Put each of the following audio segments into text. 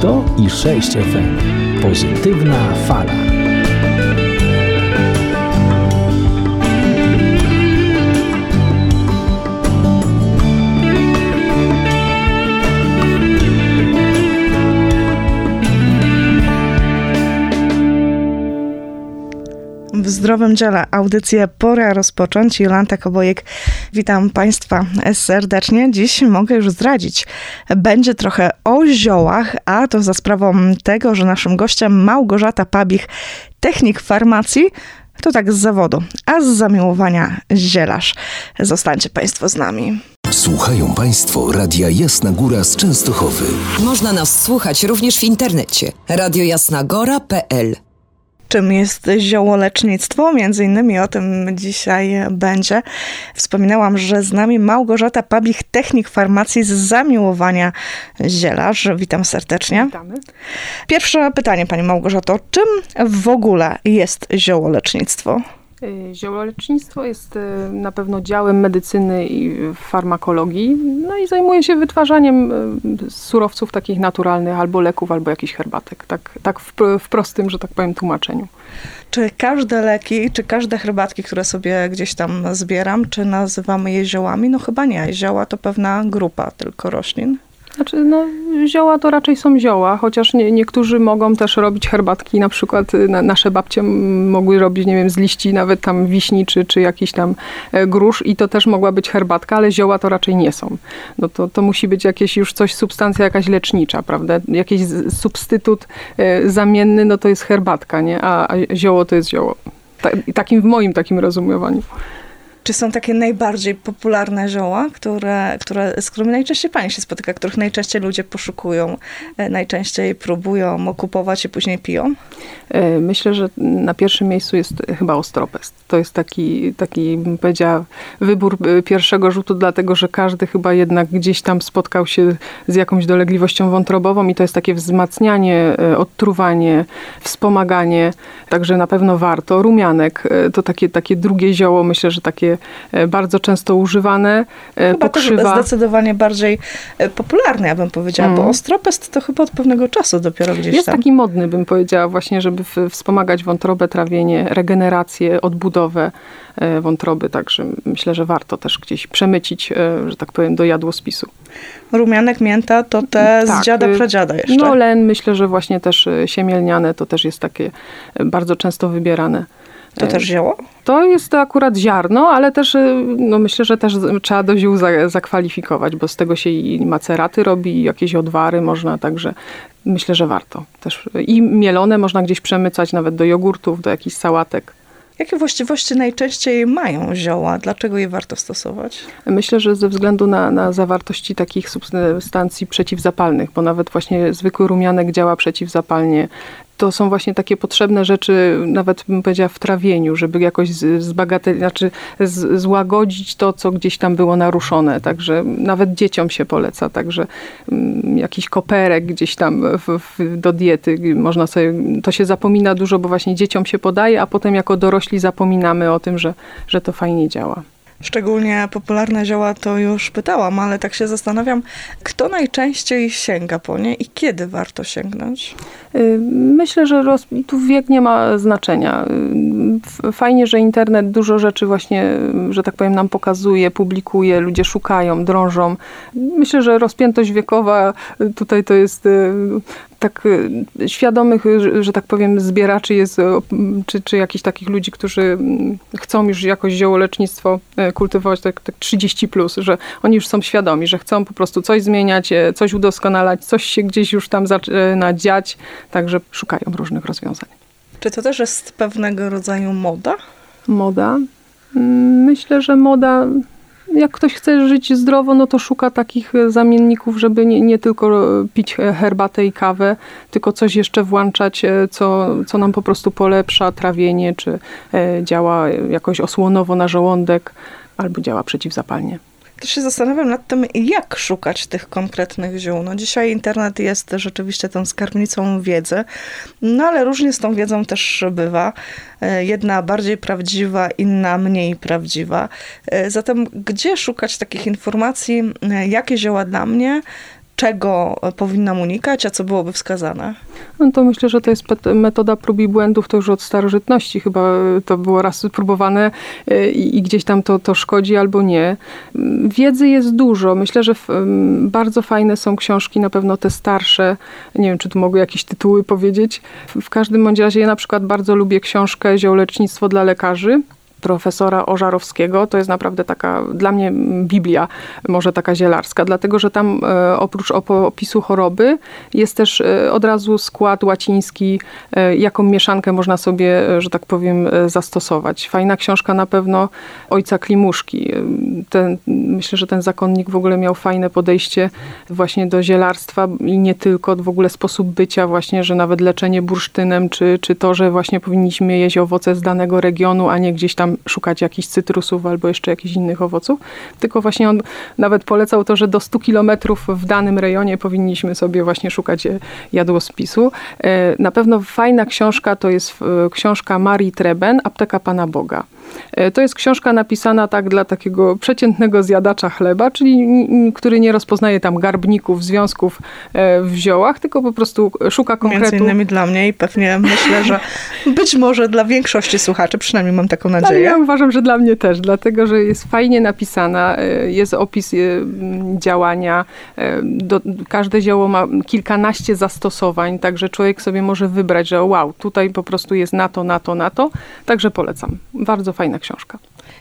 100 i 6 FM. Pozytywna fala. Zdrowym Dziele audycję Pora rozpocząć. Jolanta Kobojek, witam Państwa serdecznie. Dziś mogę już zdradzić. Będzie trochę o ziołach, a to za sprawą tego, że naszym gościem Małgorzata Pabich, technik farmacji, to tak z zawodu, a z zamiłowania zielarz. Zostańcie Państwo z nami. Słuchają Państwo Radia Jasna Góra z Częstochowy. Można nas słuchać również w internecie radiojasnagora.pl czym jest ziołolecznictwo. Między innymi o tym dzisiaj będzie. Wspominałam, że z nami Małgorzata Pabich, technik farmacji z zamiłowania zielarz. Witam serdecznie. Witamy. Pierwsze pytanie, Pani Małgorzato. Czym w ogóle jest ziołolecznictwo? Y, ziołolecznictwo jest y, na pewno działem medycyny i farmakologii, no i zajmuje się wytwarzaniem y, surowców takich naturalnych, albo leków, albo jakichś herbatek. Tak, tak w, w prostym, że tak powiem, tłumaczeniu. Czy każde leki, czy każde herbatki, które sobie gdzieś tam zbieram, czy nazywamy je ziołami? No chyba nie. Zioła to pewna grupa tylko roślin. Znaczy, no, zioła to raczej są zioła, chociaż nie, niektórzy mogą też robić herbatki. Na przykład y, na, nasze babcie mogły robić, nie wiem, z liści nawet tam wiśni czy, czy jakiś tam e, grusz i to też mogła być herbatka, ale zioła to raczej nie są. No to, to musi być jakieś już coś, substancja jakaś lecznicza, prawda? Jakiś substytut e, zamienny, no to jest herbatka, nie? A, a zioło to jest zioło. Ta, takim w moim takim rozumiewaniu. Czy są takie najbardziej popularne zioła, które, które, z którymi najczęściej pani się spotyka, których najczęściej ludzie poszukują, e, najczęściej próbują kupować i później piją? E, myślę, że na pierwszym miejscu jest chyba ostropest. To jest taki, taki bym powiedziała, wybór e, pierwszego rzutu, dlatego że każdy chyba jednak gdzieś tam spotkał się z jakąś dolegliwością wątrobową i to jest takie wzmacnianie, odtruwanie, wspomaganie, także na pewno warto. Rumianek to takie, takie drugie zioło, myślę, że takie bardzo często używane. E, chyba pokrzywa. zdecydowanie bardziej e, popularne, ja bym powiedziała, mm. bo ostropest to chyba od pewnego czasu dopiero gdzieś Jest tam. taki modny, bym powiedziała, właśnie, żeby wspomagać wątrobę, trawienie, regenerację, odbudowę wątroby, także myślę, że warto też gdzieś przemycić, że tak powiem, do jadłospisu. Rumianek, mięta to te tak. z dziada, y, pradziada jeszcze. No len, myślę, że właśnie też siemielniane to też jest takie bardzo często wybierane. To też zioło? To jest to akurat ziarno, ale też y, no myślę, że też trzeba do ziół zakwalifikować, bo z tego się i maceraty robi, i jakieś odwary można, także myślę, że warto. Też I mielone można gdzieś przemycać nawet do jogurtów, do jakichś sałatek. Jakie właściwości najczęściej mają zioła? Dlaczego je warto stosować? Myślę, że ze względu na, na zawartości takich substancji przeciwzapalnych, bo nawet właśnie zwykły rumianek działa przeciwzapalnie to są właśnie takie potrzebne rzeczy, nawet bym powiedziała w trawieniu, żeby jakoś zbagatelizować, znaczy złagodzić to, co gdzieś tam było naruszone. Także nawet dzieciom się poleca, także mm, jakiś koperek gdzieś tam w, w, do diety można sobie, to się zapomina dużo, bo właśnie dzieciom się podaje, a potem jako dorośli zapominamy o tym, że, że to fajnie działa. Szczególnie popularne zioła to już pytałam, ale tak się zastanawiam, kto najczęściej sięga po nie i kiedy warto sięgnąć? Y, myślę, że roz... tu wiek nie ma znaczenia. Y, fajnie, że internet dużo rzeczy właśnie, że tak powiem, nam pokazuje, publikuje, ludzie szukają, drążą. Myślę, że rozpiętość wiekowa tutaj to jest tak y, świadomych, y, że tak powiem, zbieraczy jest, y, czy, czy jakichś takich ludzi, którzy chcą już jakoś ziołolecznictwo kultywować, tak, tak 30 plus, że oni już są świadomi, że chcą po prostu coś zmieniać, coś udoskonalać, coś się gdzieś już tam zaczyna dziać, także szukają różnych rozwiązań. Czy to też jest pewnego rodzaju moda? Moda? Mm, myślę, że moda jak ktoś chce żyć zdrowo, no to szuka takich e, zamienników, żeby nie, nie tylko pić herbatę i kawę, tylko coś jeszcze włączać, e, co, co nam po prostu polepsza trawienie, czy e, działa jakoś osłonowo na żołądek, albo działa przeciwzapalnie. To się zastanawiam nad tym, jak szukać tych konkretnych ziół. No dzisiaj internet jest rzeczywiście tą skarbnicą wiedzy, no ale różnie z tą wiedzą też bywa. E, jedna bardziej prawdziwa, inna mniej prawdziwa. E, zatem gdzie szukać takich informacji, e, jakie zioła dla mnie, czego powinnam unikać, a co byłoby wskazane? No to myślę, że to jest metoda prób i błędów, to już od starożytności chyba to było raz próbowane e, i, gdzieś tam to, to szkodzi albo nie. Wiedzy jest dużo. Myślę, że bardzo fajne są książki, na pewno te starsze. Nie wiem, czy tu mogę jakieś tytuły powiedzieć. W każdym bądź razie ja na przykład bardzo lubię książkę Ziołolecznictwo dla lekarzy profesora Ożarowskiego. To jest naprawdę taka, dla mnie Biblia, może taka zielarska, dlatego że tam e, oprócz opisu choroby jest też e, od razu skład łaciński, e, jaką mieszankę można sobie, że tak powiem, zastosować. Fajna książka na pewno ojca Klimuszki. Ten, myślę, że ten zakonnik w ogóle miał fajne podejście właśnie do zielarstwa i nie tylko, w ogóle sposób bycia właśnie, że nawet leczenie bursztynem, czy, czy to, że właśnie powinniśmy jeść owoce z danego regionu, a nie gdzieś tam szukać jakichś cytrusów albo jeszcze jakichś innych owoców, tylko właśnie on nawet polecał to, że do 100 kilometrów w danym rejonie powinniśmy sobie właśnie szukać e, jadłospisu. E, na pewno fajna książka to jest e, książka Marii Treben, Apteka Pana Boga. E, to jest książka napisana tak dla takiego przeciętnego zjadacza chleba, czyli który nie rozpoznaje tam garbników, związków e, w ziołach, tylko po prostu szuka konkretu. Między innymi dla mnie i pewnie myślę, że być może dla większości słuchaczy, przynajmniej mam taką nadzieję. Ale ja uważam, że dla mnie też, dlatego, że jest fajnie napisana, e, jest opis działania, do, każde zioło ma kilkanaście zastosowań, także człowiek sobie może wybrać, że wow, tutaj po prostu jest na to, na to, na to, także polecam. Bardzo fajna książka.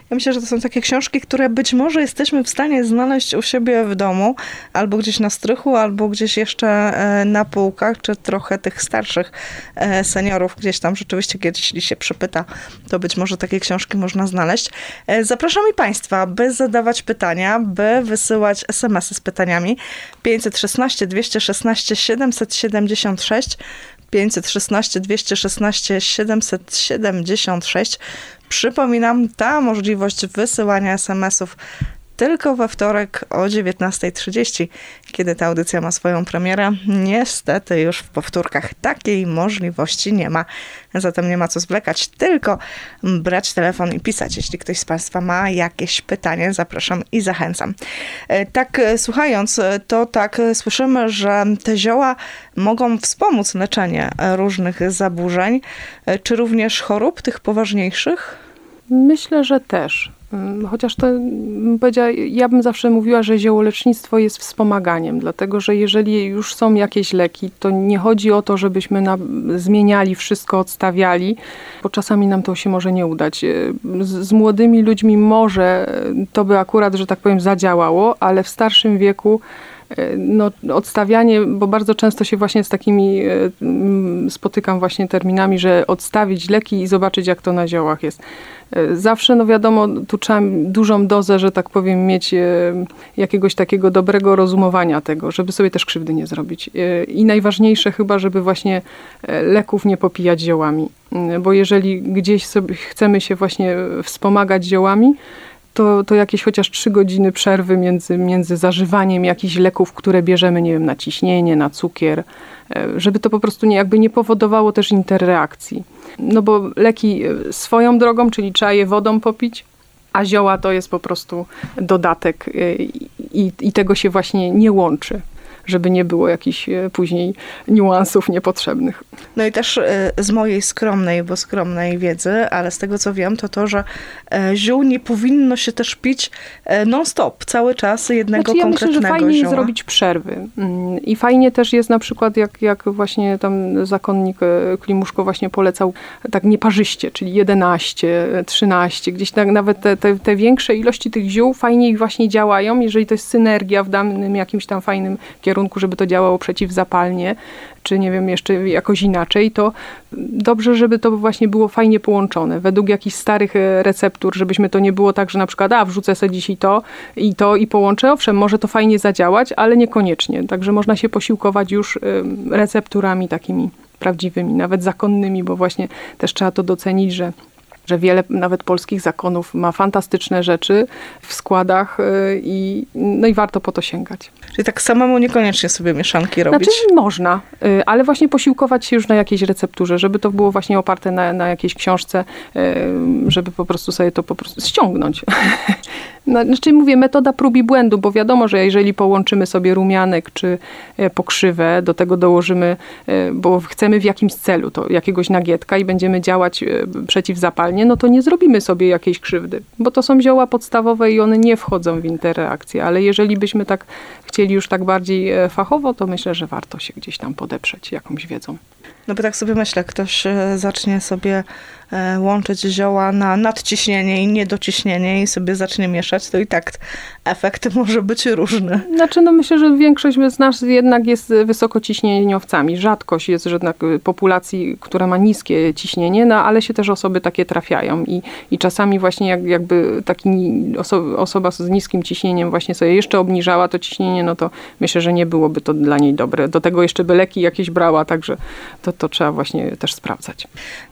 Ja myślę, że to są takie książki, które być może jesteśmy w stanie znaleźć u siebie w domu, albo gdzieś na strychu, albo gdzieś jeszcze e, na półkach, czy trochę tych starszych e, seniorów gdzieś tam rzeczywiście kiedyś się przypyta, to być może takie książki można znaleźć. E, zapraszam i Państwa, by zadawać pytania, by wysyłać SMS-y z pytaniami 516 216 776 516 216 776. Przypominam, ta możliwość wysyłania SMS-ów tylko we wtorek o 19.30, kiedy ta audycja ma swoją premierę. Niestety już w powtórkach takiej możliwości nie ma. Zatem nie ma co zwlekać, tylko brać telefon i pisać. Jeśli ktoś z Państwa ma jakieś pytanie, zapraszam i zachęcam. E, tak e, słuchając, e, to tak słyszymy, że te zioła mogą wspomóc leczenie różnych zaburzeń, czy również chorób tych poważniejszych? Myślę, że też. Mm, chociaż to ja bym zawsze mówiła, że ziołolecznictwo jest wspomaganiem, dlatego że jeżeli już są jakieś leki, to nie chodzi o to, żebyśmy na, zmieniali wszystko, odstawiali, bo czasami nam to się może nie udać. Z, z młodymi ludźmi może to by akurat, że tak powiem, zadziałało, ale w starszym wieku no, odstawianie, bo bardzo często się właśnie z takimi e, spotykam właśnie terminami, że odstawić leki i zobaczyć, jak to na ziołach jest. E, zawsze, no wiadomo, tu trzeba dużą dozę, że tak powiem, mieć e, jakiegoś takiego dobrego rozumowania tego, żeby sobie też krzywdy nie zrobić. I najważniejsze chyba, żeby właśnie leków nie popijać ziołami, bo jeżeli gdzieś chcemy się właśnie wspomagać ziołami, to, to jakieś chociaż trzy godziny przerwy między, między zażywaniem jakichś leków, które bierzemy, nie wiem, na ciśnienie, na cukier, e, żeby to po prostu nie, jakby nie powodowało też interreakcji. No bo leki e, swoją drogą, czyli trzeba je wodą popić, a zioła to jest po prostu dodatek e, i, i tego się właśnie nie łączy żeby nie było jakichś e, później niuansów niepotrzebnych. No i też e, z mojej skromnej, bo skromnej wiedzy, ale z tego co wiem, to to, że e, ziół nie powinno się też pić non-stop, cały czas jednego znaczy, ja konkretnego myślę, że fajnie zioła. zrobić przerwy. Mm, I fajnie też jest na przykład, jak, jak właśnie tam zakonnik Klimuszko właśnie polecał tak nieparzyście, czyli 11, 13, gdzieś tak nawet te, te, te większe ilości tych ziół fajniej właśnie działają, jeżeli to jest synergia w danym jakimś tam fajnym kierunku kierunku, żeby to działało przeciwzapalnie, czy nie wiem, jeszcze jakoś inaczej, to dobrze, żeby to właśnie było fajnie połączone. Według jakichś starych e, receptur, żebyśmy to nie było tak, że na przykład, a wrzucę sobie dzisiaj to i to i połączę. Owszem, może to fajnie zadziałać, ale niekoniecznie. Także można się posiłkować już recepturami takimi prawdziwymi, nawet zakonnymi, bo właśnie też trzeba to docenić, że że wiele nawet polskich zakonów ma fantastyczne rzeczy w składach y, i, no i warto po to sięgać. Czyli tak samemu niekoniecznie sobie mieszanki robić? Znaczy można, y, ale właśnie posiłkować się już na jakiejś recepturze, żeby to było właśnie oparte na, na jakiejś książce, y, żeby po prostu sobie to po prostu ściągnąć. No, znaczy mówię, metoda prób i błędu, bo wiadomo, że jeżeli połączymy sobie rumianek czy e, pokrzywę, do tego dołożymy, e, bo chcemy w jakimś celu to jakiegoś nagietka i będziemy działać e, przeciwzapalnie, no to nie zrobimy sobie jakiejś krzywdy, bo to są zioła podstawowe i one nie wchodzą w interakcję, ale jeżeli byśmy tak chcieli już tak bardziej fachowo, to myślę, że warto się gdzieś tam podeprzeć jakąś wiedzą. No bo tak sobie myślę, ktoś zacznie sobie łączyć zioła na nadciśnienie i niedociśnienie i sobie zacznie mieszać, to i tak efekt może być różny. Znaczy, no myślę, że większość z nas jednak jest wysokociśnieniowcami. Rzadkość jest jednak populacji, która ma niskie ciśnienie, no ale się też osoby takie trafiają i, i czasami właśnie jak, jakby taki oso osoba z niskim ciśnieniem właśnie sobie jeszcze obniżała to ciśnienie, no to myślę, że nie byłoby to dla niej dobre. Do tego jeszcze by leki jakieś brała, także to, to trzeba właśnie też sprawdzać.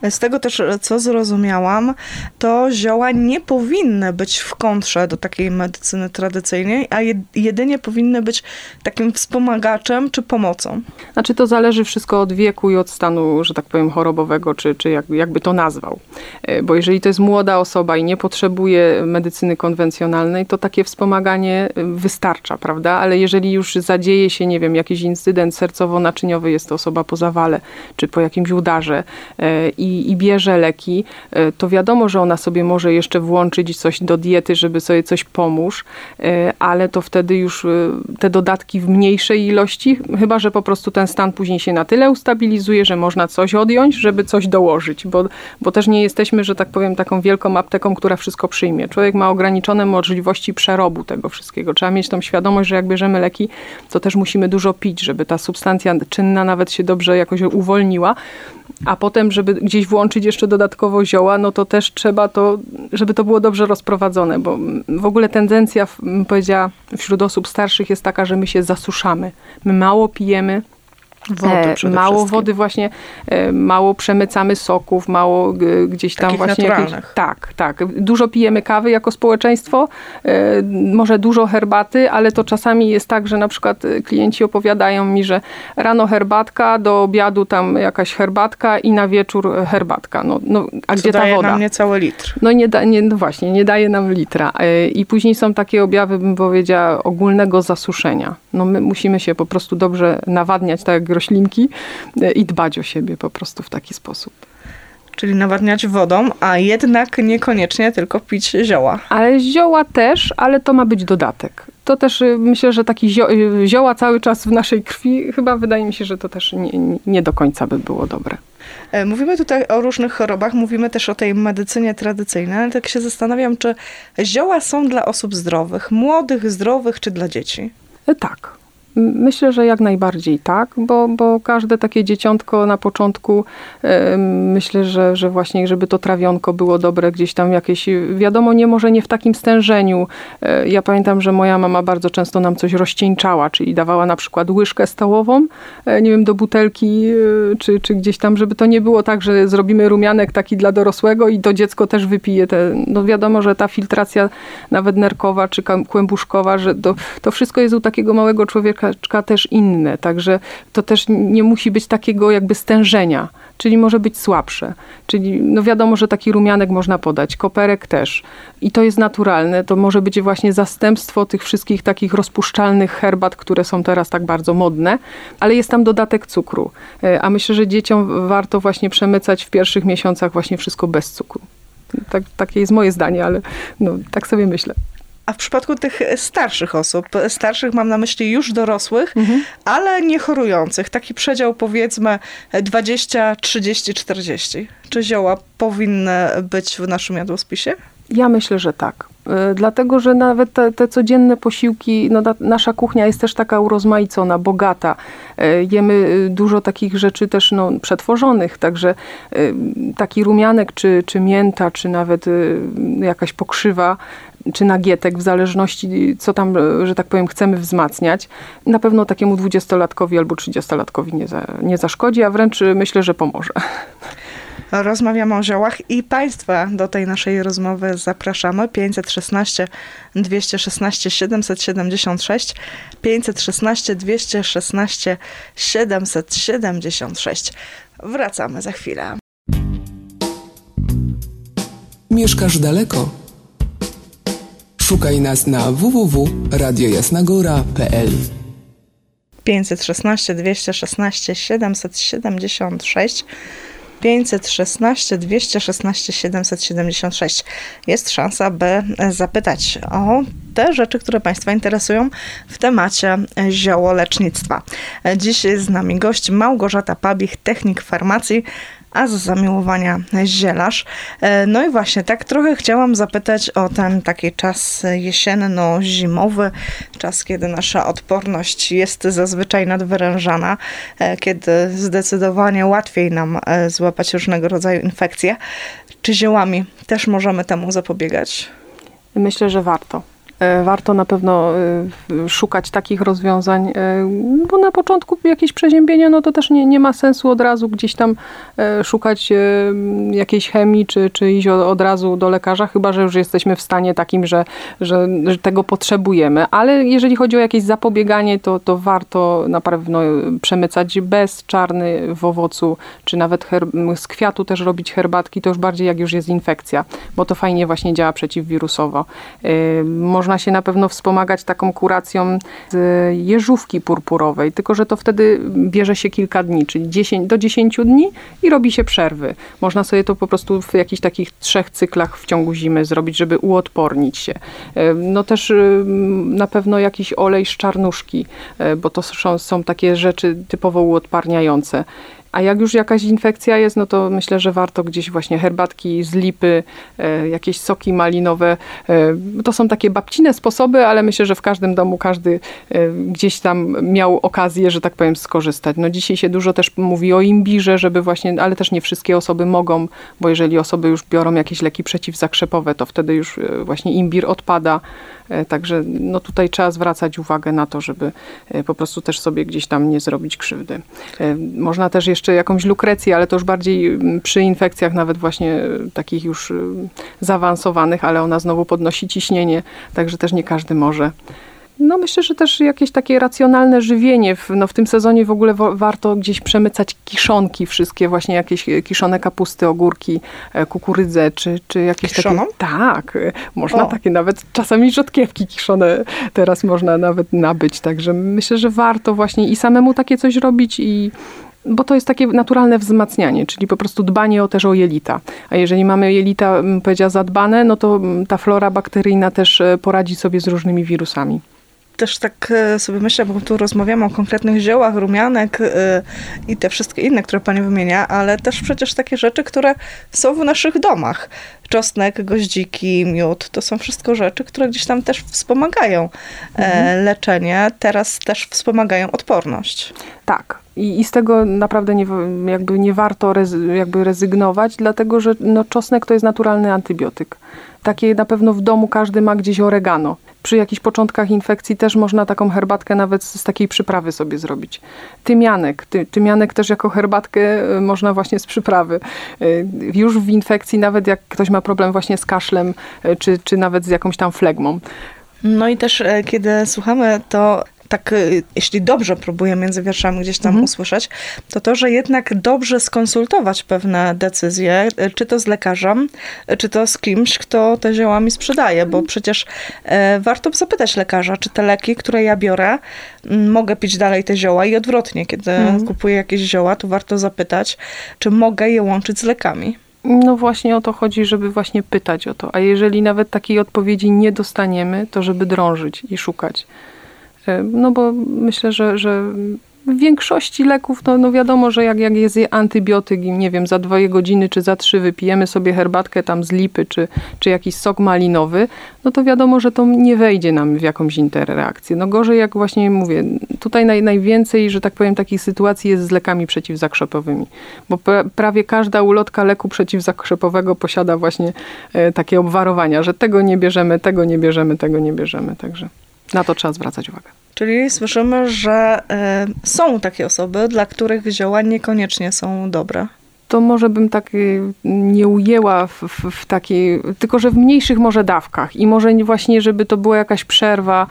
Z tego też co zrozumiałam, to zioła nie powinny być w kontrze do takiej medycyny tradycyjnej, a jedynie powinny być takim wspomagaczem czy pomocą. Znaczy to zależy wszystko od wieku i od stanu, że tak powiem, chorobowego, czy, czy jak, jakby to nazwał. E, bo jeżeli to jest młoda osoba i nie potrzebuje medycyny konwencjonalnej, to takie wspomaganie e, wystarcza, prawda? Ale jeżeli już zadzieje się, nie wiem, jakiś incydent sercowo-naczyniowy, jest to osoba po zawale, czy po jakimś udarze e, i, i bierze leki, leki, e, to wiadomo, że ona sobie może jeszcze włączyć coś do diety, żeby sobie coś pomóż, e, ale to wtedy już e, te dodatki w mniejszej ilości, chyba że po prostu ten stan później się na tyle ustabilizuje, że można coś odjąć, żeby coś dołożyć, bo, bo też nie jesteśmy, że tak powiem, taką wielką apteką, która wszystko przyjmie. Człowiek ma ograniczone możliwości przerobu tego wszystkiego. Trzeba mieć tą świadomość, że jak bierzemy leki, to też musimy dużo pić, żeby ta substancja czynna nawet się dobrze jakoś uwolniła, a potem, żeby gdzieś włączyć jeszcze dodatkowo zioła, no to też trzeba to, żeby to było dobrze rozprowadzone, bo w ogóle tendencja, powiedziała, wśród osób starszych jest taka, że my się zasuszamy. My mało pijemy, Wody e, mało wody właśnie, e, mało przemycamy soków, mało gdzieś tam Takich właśnie jakieś, tak, tak. Dużo pijemy kawy jako społeczeństwo, e, może dużo herbaty, ale to czasami jest tak, że na przykład klienci opowiadają mi, że rano herbatka, do obiadu tam jakaś herbatka i na wieczór herbatka. No, no a Co gdzie daje ta woda? nam niecały litr. No nie, da, nie no właśnie, nie daje nam litra. I później są takie objawy, bym powiedziała, ogólnego zasuszenia. No my musimy się po prostu dobrze nawadniać, tak jak roślinki e, i dbać o siebie po prostu w taki sposób. Czyli nawadniać wodą, a jednak niekoniecznie tylko pić zioła. Ale zioła też, ale to ma być dodatek. To też y, myślę, że taki zio y, zioła cały czas w naszej krwi, chyba wydaje mi się, że to też nie, nie do końca by było dobre. E, mówimy tutaj o różnych chorobach, mówimy też o tej medycynie tradycyjnej, ale tak się zastanawiam, czy zioła są dla osób zdrowych, młodych, zdrowych, czy dla dzieci? E, tak. Myślę, że jak najbardziej tak, bo, bo każde takie dzieciątko na początku e, myślę, że, że właśnie, żeby to trawionko było dobre, gdzieś tam jakieś, wiadomo, nie może nie w takim stężeniu. E, ja pamiętam, że moja mama bardzo często nam coś rozcieńczała, czyli dawała na przykład łyżkę stołową, e, nie wiem, do butelki, czy, czy gdzieś tam, żeby to nie było tak, że zrobimy rumianek taki dla dorosłego i to dziecko też wypije te, no wiadomo, że ta filtracja nawet nerkowa czy kłębuszkowa, że to, to wszystko jest u takiego małego człowieka troszeczkę też inne, także to też nie musi być takiego jakby stężenia, czyli może być słabsze. Czyli no wiadomo, że taki rumianek można podać, koperek też. I to jest naturalne, to może być właśnie zastępstwo tych wszystkich takich rozpuszczalnych herbat, które są teraz tak bardzo modne, ale jest tam dodatek cukru. E, a myślę, że dzieciom warto właśnie przemycać w pierwszych miesiącach właśnie wszystko bez cukru. Tak, takie jest moje zdanie, ale no, tak sobie myślę. A w przypadku tych starszych osób, starszych mam na myśli już dorosłych, mhm. ale nie chorujących, taki przedział powiedzmy 20, 30, 40. Czy zioła powinny być w naszym jadłospisie? Ja myślę, że tak. E, dlatego, że nawet te, te, codzienne posiłki, no, nasza kuchnia jest też taka urozmaicona, bogata. E, jemy e, dużo takich rzeczy też no, przetworzonych, także taki rumianek, czy, czy mięta, czy nawet jakaś pokrzywa, czy nagietek, w zależności co tam, że tak powiem, chcemy wzmacniać. Na pewno takiemu dwudziestolatkowi albo trzydziestolatkowi nie, za, nie zaszkodzi, a wręcz myślę, że pomoże. Rozmawiamy o ziołach i Państwa do tej naszej rozmowy zapraszamy. 516 216 776 516 216 776. Wracamy za chwilę. Mieszkasz daleko? Szukaj nas na www.radiojasnagora.pl 516 216 776 516 216 776. Jest szansa, by zapytać o te rzeczy, które Państwa interesują w temacie ziołolecznictwa. Dziś z nami gość Małgorzata Pabich, technik farmacji, a z zamiłowania zielarz. No i właśnie tak trochę chciałam zapytać o ten taki czas jesienno-zimowy, czas, kiedy nasza odporność jest zazwyczaj nadwyrężana, kiedy zdecydowanie łatwiej nam złapać różnego rodzaju infekcje. Czy ziołami też możemy temu zapobiegać? Myślę, że warto. E, warto na pewno e, szukać takich rozwiązań, e, bo na początku jakieś przeziębienia, no to też nie, nie ma sensu od razu gdzieś tam szukać jakiejś chemii, czy, czy iść od razu do lekarza, chyba że już jesteśmy w stanie takim, że, że, że tego potrzebujemy. Ale jeżeli chodzi o jakieś zapobieganie, to, to warto na pewno przemycać bez czarny w owocu, czy nawet z kwiatu też robić herbatki, to już bardziej jak już jest infekcja, bo to fajnie właśnie działa przeciwwirusowo. Może można się na pewno wspomagać taką kuracją z jeżówki purpurowej, tylko że to wtedy bierze się kilka dni, czyli 10, do 10 dni i robi się przerwy. Można sobie to po prostu w jakichś takich trzech cyklach w ciągu zimy zrobić, żeby uodpornić się. E, no też e, na pewno jakiś olej z czarnuszki, e, bo to są, są takie rzeczy typowo uodparniające. A jak już jakaś infekcja jest, no to myślę, że warto gdzieś właśnie herbatki z lipy, e, jakieś soki malinowe. E, to są takie babcine sposoby, ale myślę, że w każdym domu każdy e, gdzieś tam miał okazję, że tak powiem, skorzystać. No dzisiaj się dużo też mówi o imbirze, żeby właśnie, ale też nie wszystkie osoby mogą, bo jeżeli osoby już biorą jakieś leki przeciwzakrzepowe, to wtedy już właśnie imbir odpada. Także no tutaj trzeba zwracać uwagę na to, żeby po prostu też sobie gdzieś tam nie zrobić krzywdy. Można też jeszcze jakąś lukrecję, ale to już bardziej mm, przy infekcjach nawet właśnie e, takich już e, zaawansowanych, ale ona znowu podnosi ciśnienie, także też nie każdy może. No myślę, że też jakieś takie racjonalne żywienie. W, no w tym sezonie w ogóle warto gdzieś przemycać kiszonki wszystkie, właśnie jakieś e, kiszone kapusty, ogórki, kukurydzę, czy, czy jakieś Kiszoną? takie... Tak, można o. takie nawet czasami rzodkiewki kiszone teraz można nawet nabyć, także myślę, że warto właśnie i samemu takie coś robić i bo to jest takie naturalne wzmacnianie, czyli po prostu dbanie o, też o jelita. A jeżeli mamy jelita, powiedziała, zadbane, no to ta flora bakteryjna też e, poradzi sobie z różnymi wirusami też tak e, sobie myślę, bo tu rozmawiamy o konkretnych ziołach, rumianek e, i te wszystkie inne, które pani wymienia, ale też przecież takie rzeczy, które są w naszych domach. Czosnek, goździki, miód, to są wszystko rzeczy, które gdzieś tam też wspomagają mhm. leczenie, teraz też wspomagają odporność. Tak, i, I, z tego naprawdę nie, jakby nie warto jakby rezygnować, dlatego że no, czosnek to jest naturalny antybiotyk. Takie na pewno w domu każdy ma gdzieś oregano. Przy jakichś początkach infekcji też można taką herbatkę nawet z takiej przyprawy sobie zrobić. Tymianek. Ty, tymianek też jako herbatkę y, można właśnie z przyprawy. Y, już w infekcji, nawet jak ktoś ma problem właśnie z kaszlem, y, czy, czy nawet z jakąś tam flegmą. No i też e, kiedy słuchamy, to tak, y, jeśli dobrze próbuję między wierszami gdzieś tam mhm. usłyszeć, to to, że jednak dobrze skonsultować pewne decyzje, y, czy to z lekarzem, y, czy to z kimś, kto te zioła mi sprzedaje, bo mhm. przecież warto zapytać lekarza, czy te leki, które ja biorę, mogę pić dalej te zioła i odwrotnie, kiedy mhm. kupuję jakieś zioła, to warto zapytać, czy mogę je łączyć z lekami. No właśnie o to chodzi, żeby właśnie pytać o to. A jeżeli nawet takiej odpowiedzi nie dostaniemy, to żeby drążyć i szukać. E, no bo myślę, że, że w większości leków, no, no wiadomo, że jak, jak jest antybiotyk i nie wiem, za dwie godziny czy za trzy wypijemy sobie herbatkę tam z lipy czy, czy jakiś sok malinowy, no to wiadomo, że to nie wejdzie nam w jakąś interakcję. No gorzej, jak właśnie mówię, tutaj naj, najwięcej, że tak powiem, takich sytuacji jest z lekami przeciwzakrzepowymi, bo pra, prawie każda ulotka leku przeciwzakrzepowego posiada właśnie e, takie obwarowania, że tego nie bierzemy, tego nie bierzemy, tego nie bierzemy, także... Na to trzeba zwracać uwagę. Czyli słyszymy, że y, są takie osoby, dla których zioła niekoniecznie są dobre. To może bym tak y, nie ujęła w, w, w takiej, tylko że w mniejszych może dawkach i może właśnie, żeby to była jakaś przerwa,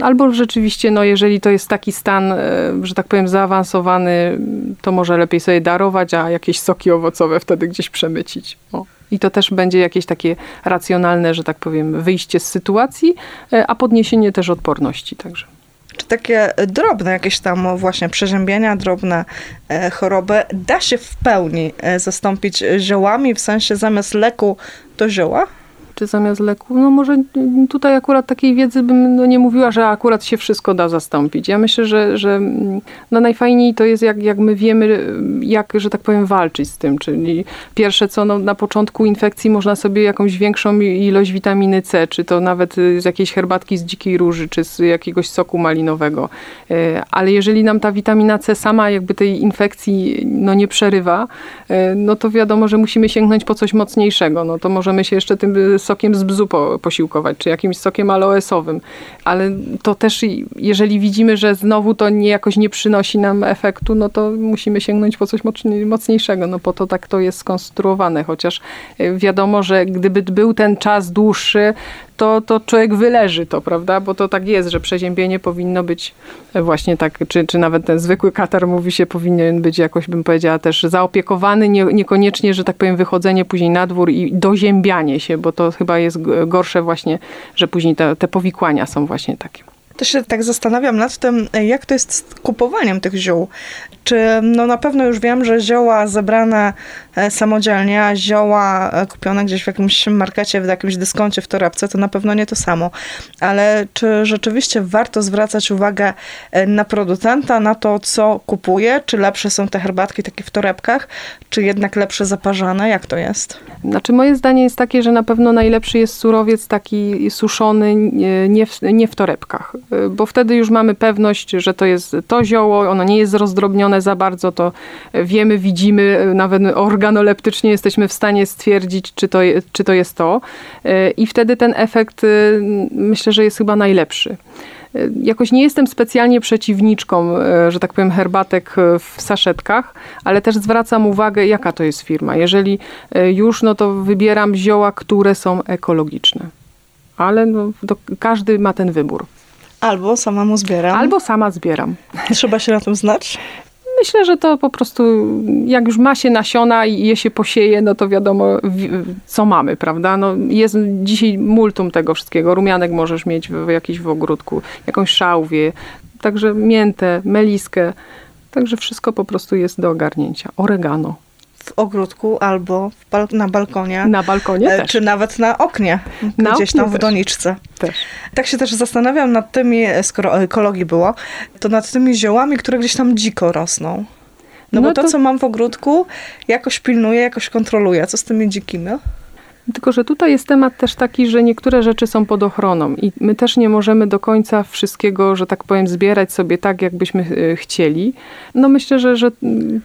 albo rzeczywiście, no jeżeli to jest taki stan, y, że tak powiem, zaawansowany, to może lepiej sobie darować, a jakieś soki owocowe wtedy gdzieś przemycić. O. I to też będzie jakieś takie racjonalne, że tak powiem, wyjście z sytuacji, a podniesienie też odporności także. Czy takie drobne jakieś tam właśnie przeziębienia, drobne e, choroby da się w pełni e, zastąpić ziołami, w sensie zamiast leku to zioła? Czy zamiast leku. No może tutaj akurat takiej wiedzy bym no nie mówiła, że akurat się wszystko da zastąpić. Ja myślę, że, że no najfajniej to jest jak, jak my wiemy, jak, że tak powiem, walczyć z tym. Czyli pierwsze co, no, na początku infekcji można sobie jakąś większą ilość witaminy C, czy to nawet z jakiejś herbatki z dzikiej róży, czy z jakiegoś soku malinowego. E, ale jeżeli nam ta witamina C sama jakby tej infekcji no, nie przerywa, e, no to wiadomo, że musimy sięgnąć po coś mocniejszego. No to możemy się jeszcze tym sokiem z bzu po, posiłkować, czy jakimś sokiem aloesowym. Ale to też, jeżeli widzimy, że znowu to nie, jakoś nie przynosi nam efektu, no to musimy sięgnąć po coś mocniejszego. No po to tak to jest skonstruowane. Chociaż e, wiadomo, że gdyby był ten czas dłuższy, to, to człowiek wyleży to, prawda? Bo to tak jest, że przeziębienie powinno być właśnie tak, czy, czy nawet ten zwykły katar mówi się, powinien być jakoś, bym powiedziała, też zaopiekowany, nie, niekoniecznie, że tak powiem, wychodzenie później na dwór i doziębianie się, bo to chyba jest gorsze właśnie, że później te, te powikłania są właśnie takie. Też się tak zastanawiam nad tym, jak to jest z kupowaniem tych ziół. Czy no na pewno już wiem, że zioła zebrane e, samodzielnie, a zioła e, kupione gdzieś w jakimś markecie, w jakimś dyskoncie, w torebce, to na pewno nie to samo. Ale czy rzeczywiście warto zwracać uwagę e, na producenta, na to, co kupuje? Czy lepsze są te herbatki takie w torebkach, czy jednak lepsze zaparzane? Jak to jest? Znaczy moje zdanie jest takie, że na pewno najlepszy jest surowiec taki suszony nie w, nie w torebkach, bo wtedy już mamy pewność, że to jest to zioło, ono nie jest rozdrobnione za bardzo, to wiemy, widzimy, nawet organoleptycznie jesteśmy w stanie stwierdzić, czy to, czy to jest to. I wtedy ten efekt myślę, że jest chyba najlepszy. Jakoś nie jestem specjalnie przeciwniczką, że tak powiem, herbatek w saszetkach, ale też zwracam uwagę, jaka to jest firma. Jeżeli już, no to wybieram zioła, które są ekologiczne. Ale no, każdy ma ten wybór. Albo samemu zbieram. Albo sama zbieram. Trzeba się na tym znać? Myślę, że to po prostu, jak już ma się nasiona i je się posieje, no to wiadomo, co mamy, prawda? No jest dzisiaj multum tego wszystkiego. Rumianek możesz mieć w, jakiś w ogródku, jakąś szałwię, także miętę, meliskę. Także wszystko po prostu jest do ogarnięcia. Oregano w ogródku albo bal na balkonie. Na balkonie e, też. Czy nawet na oknie, na gdzieś tam w doniczce. Też. Tak się też zastanawiam nad tymi, skoro o ekologii było, to nad tymi ziołami, które gdzieś tam dziko rosną. No, no bo to, to, co mam w ogródku, jakoś pilnuję, jakoś kontroluję. Co z tymi dzikimi? Tylko, że tutaj jest temat też taki, że niektóre rzeczy są pod ochroną i my też nie możemy do końca wszystkiego, że tak powiem, zbierać sobie tak, jakbyśmy e, chcieli. No myślę, że, że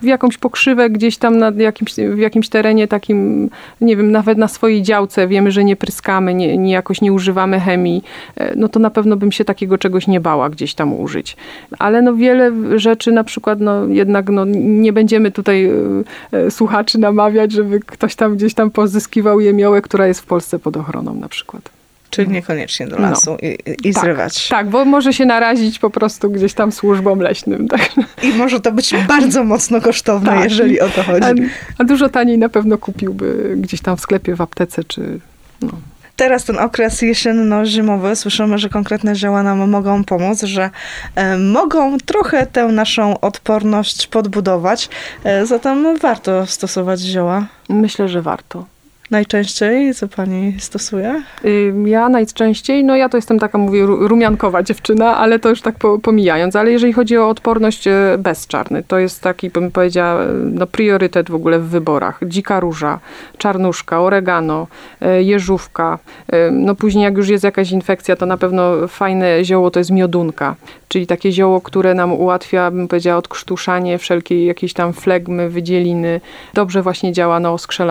w jakąś pokrzywę gdzieś tam na jakimś, w jakimś terenie takim, nie wiem, nawet na swojej działce wiemy, że nie pryskamy, nie, nie jakoś nie używamy chemii, e, no to na pewno bym się takiego czegoś nie bała gdzieś tam użyć. Ale no wiele rzeczy na przykład, no jednak no, nie będziemy tutaj e, słuchaczy namawiać, żeby ktoś tam gdzieś tam pozyskiwał je, miał która jest w Polsce pod ochroną na przykład. Czyli niekoniecznie do lasu no. i, i tak, zrywać. Tak, bo może się narazić po prostu gdzieś tam służbom leśnym. Tak. I może to być bardzo mocno kosztowne, tak. jeżeli o to chodzi. A, a, dużo taniej na pewno kupiłby gdzieś tam w sklepie, w aptece, czy no. Teraz ten okres jesienno-zimowy, słyszymy, że konkretne zioła nam mogą pomóc, że e, mogą trochę tę naszą odporność podbudować. E, zatem warto stosować zioła. Myślę, że warto najczęściej, co pani stosuje? Ja najczęściej, no ja to jestem taka, mówię, rumiankowa dziewczyna, ale to już tak pomijając, ale jeżeli chodzi o odporność e, bezczarny, to jest taki, bym powiedziała, no priorytet w ogóle w wyborach. Dzika róża, czarnuszka, oregano, e, jeżówka, e, no później jak już jest jakaś infekcja, to na pewno fajne zioło to jest miodunka, czyli takie zioło, które nam ułatwia, bym powiedziała, odkrztuszanie wszelkiej jakiejś tam flegmy, wydzieliny. Dobrze właśnie działa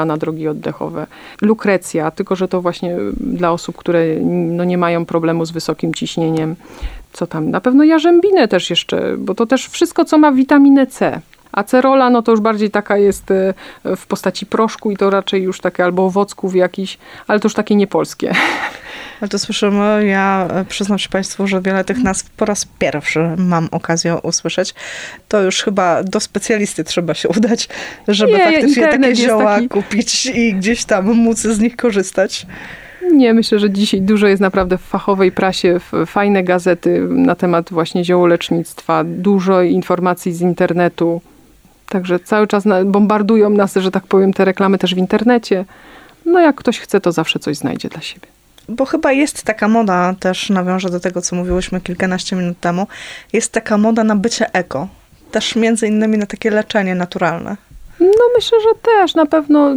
na drogi oddechowe. Lukrecja, tylko że to właśnie dla osób, które no nie mają problemu z wysokim ciśnieniem. Co tam? Na pewno jarzębinę też jeszcze, bo to też wszystko, co ma witaminę C. Acerola, no to już bardziej taka jest e, w postaci proszku i to raczej już takie albo owocków jakiś, ale to już takie niepolskie. Ale to słyszymy, ja e, przyznam się Państwu, że wiele tych nazw po raz pierwszy mam okazję usłyszeć. To już chyba do specjalisty trzeba się udać, żeby Nie, faktycznie takie zioła taki- kupić i gdzieś tam móc z nich korzystać. Nie, myślę, że dzisiaj dużo jest naprawdę w fachowej prasie, f- fajne gazety na temat właśnie ziołolecznictwa, dużo informacji z internetu. Także cały czas bombardują nas, że tak powiem, te reklamy też w internecie. No jak ktoś chce, to zawsze coś znajdzie dla siebie. Bo chyba jest taka moda, też nawiążę do tego, co mówiłyśmy kilkanaście minut temu, jest taka moda na bycie eko. Też między innymi na takie leczenie naturalne. No myślę, że też na pewno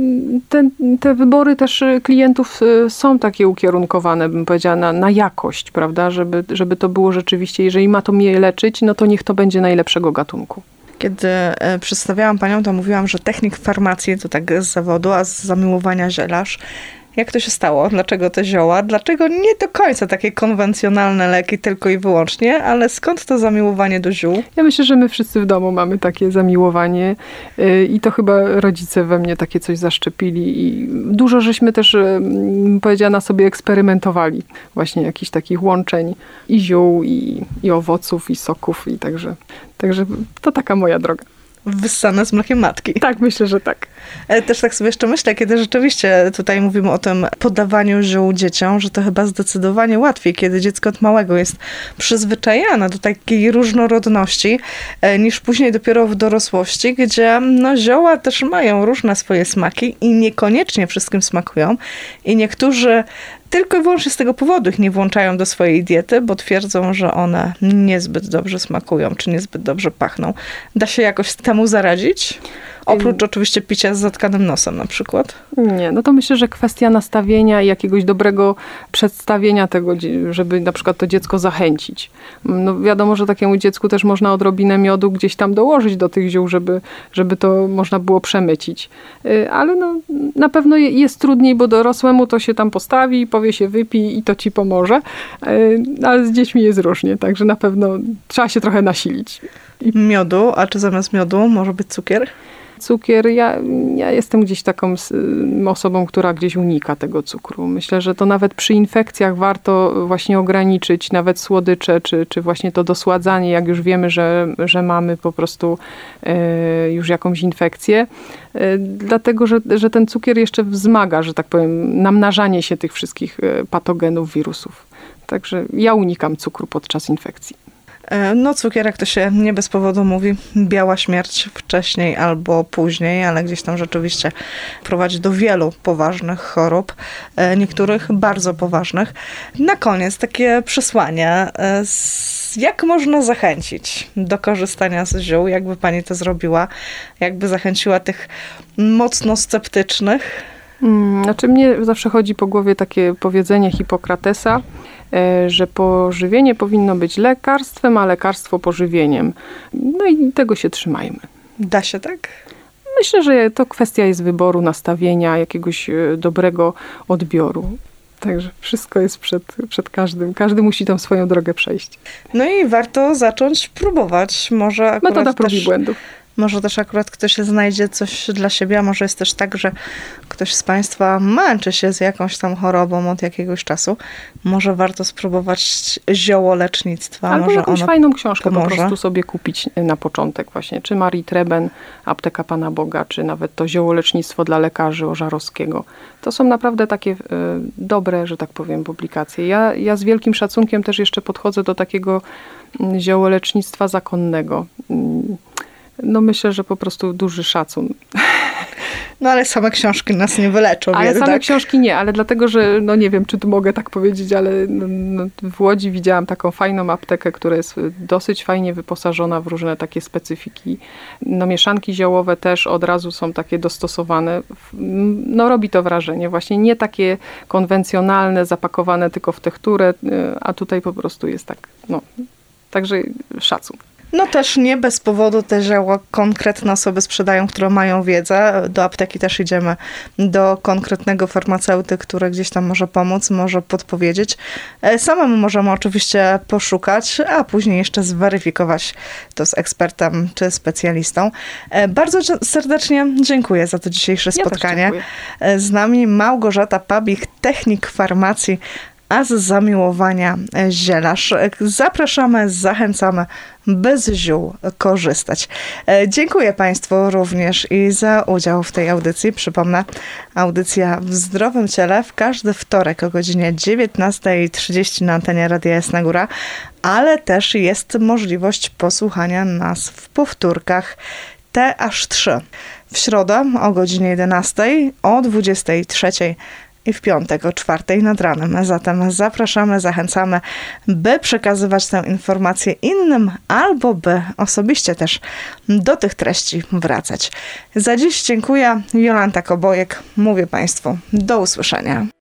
te, te wybory też y, klientów y, są takie ukierunkowane, bym powiedziała, na, na jakość, prawda? Żeby, żeby to było rzeczywiście, jeżeli ma to mnie leczyć, no to niech to będzie najlepszego gatunku. Kiedy e, przedstawiałam panią, to mówiłam, że technik farmacji to tak z zawodu, a z zamiłowania zielarz. Jak to się stało? Dlaczego te zioła? Dlaczego nie do końca takie konwencjonalne leki tylko i wyłącznie, ale skąd to zamiłowanie do ziół? Ja myślę, że my wszyscy w domu mamy takie zamiłowanie y, i to chyba rodzice we mnie takie coś zaszczepili i dużo żeśmy też, y, mm, powiedziała, sobie eksperymentowali. Właśnie jakichś takich łączeń i ziół, i, i owoców, i soków i także, także to taka moja droga. Wyssane z mlekiem matki. Tak, myślę, że tak. Ale też tak sobie jeszcze myślę, kiedy rzeczywiście tutaj mówimy o tym podawaniu ziół dzieciom, że to chyba zdecydowanie łatwiej, kiedy dziecko od małego jest przyzwyczajane do takiej różnorodności, e, niż później dopiero w dorosłości, gdzie no, zioła też mają różne swoje smaki i niekoniecznie wszystkim smakują. I niektórzy tylko i wyłącznie z tego powodu ich nie włączają do swojej diety, bo twierdzą, że one niezbyt dobrze smakują, czy niezbyt dobrze pachną. Da się jakoś temu zaradzić? Oprócz oczywiście picia z zatkanym nosem na przykład. Nie, no to myślę, że kwestia nastawienia i jakiegoś dobrego przedstawienia tego, żeby na przykład to dziecko zachęcić. No wiadomo, że takiemu dziecku też można odrobinę miodu gdzieś tam dołożyć do tych ziół, żeby, żeby to można było przemycić. Y, Ale no, na pewno je- jest trudniej, bo dorosłemu to się tam postawi, powie się wypij i to ci pomoże. Y, Ale z dziećmi jest różnie, także na pewno trzeba się trochę nasilić. Miodu, a czy zamiast miodu może być cukier? Cukier, ja, ja jestem gdzieś taką y, osobą, która gdzieś unika tego cukru. Myślę, że to nawet przy infekcjach warto właśnie ograniczyć nawet słodycze, czy, czy właśnie to dosładzanie, jak już wiemy, że, że mamy po prostu e, już jakąś infekcję. E, dlatego, że, że ten cukier jeszcze wzmaga, że tak powiem, namnażanie się tych wszystkich patogenów, wirusów. Także ja unikam cukru podczas infekcji. E, No cukier, jak to się nie bez powodu mówi, biała śmierć wcześniej albo później, ale gdzieś tam rzeczywiście prowadzi do wielu poważnych chorób, e, niektórych bardzo poważnych. Na koniec takie przesłanie. e, Jak można zachęcić do korzystania z ziół? Jakby pani to zrobiła? Jakby zachęciła tych mocno sceptycznych? Mm, Znaczy mnie zawsze chodzi po głowie takie powiedzenie Hipokratesa, e, że pożywienie powinno być lekarstwem, a lekarstwo pożywieniem. No i tego się trzymajmy. Da się tak? Myślę, że to kwestia jest wyboru, nastawienia, jakiegoś e, dobrego odbioru. Także wszystko jest przed, przed każdym. Każdy musi tą swoją drogę przejść. No i warto zacząć próbować. Może akurat Metoda prób i błędów. Może też akurat ktoś znajdzie coś dla siebie, a może jest też tak, że ktoś z Państwa męczy się z jakąś tam chorobą od jakiegoś czasu. Może warto spróbować ziołolecznictwa. Albo może jakąś fajną książkę pomoże. po prostu sobie kupić na początek właśnie. Czy Marii Treben, Apteka Pana Boga, czy nawet to ziołolecznictwo dla lekarzy Ożarowskiego. To są naprawdę takie e, dobre, że tak powiem, publikacje. Ja, ja z wielkim szacunkiem też jeszcze podchodzę do takiego mm, ziołolecznictwa zakonnego. Mm, No myślę, że po prostu duży szacun. No ale same książki nas nie wyleczą. Ale jednak. same książki nie, ale dlatego, że no nie wiem, czy tu mogę tak powiedzieć, ale no, no, w Łodzi widziałam taką fajną aptekę, która jest dosyć fajnie wyposażona w różne takie specyfiki. No mieszanki ziołowe też od razu są takie dostosowane. No robi to wrażenie. Właśnie nie takie konwencjonalne, zapakowane tylko w tekturę, y, a tutaj po prostu jest tak, no. Także szacun. No też nie bez powodu te zioła konkretne osoby sprzedają, które mają wiedzę. Do apteki też idziemy do konkretnego farmaceuty, który gdzieś tam może pomóc, może podpowiedzieć. E, Samemu możemy oczywiście poszukać, a później jeszcze zweryfikować to z ekspertem czy specjalistą. E, Bardzo serdecznie dziękuję za to dzisiejsze Ja też spotkanie. dziękuję. E, Z nami Małgorzata Pabich, technik farmacji, a z zamiłowania zielarz. Zapraszamy, zachęcamy, by z ziół korzystać. E, Dziękuję Państwu również i za udział w tej audycji. Przypomnę, audycja w zdrowym ciele w każdy wtorek o godzinie 19.30 na antenie Radia Jasna Góra, ale też jest możliwość posłuchania nas w powtórkach te aż trzy. W środę o godzinie 11, o 23 i w piątek o czwartej nad ranem. Zatem zapraszamy, zachęcamy, by przekazywać tę informację innym albo by osobiście też do tych treści wracać. Za dziś dziękuję. Jolanta Kobojek. Mówię Państwu do usłyszenia.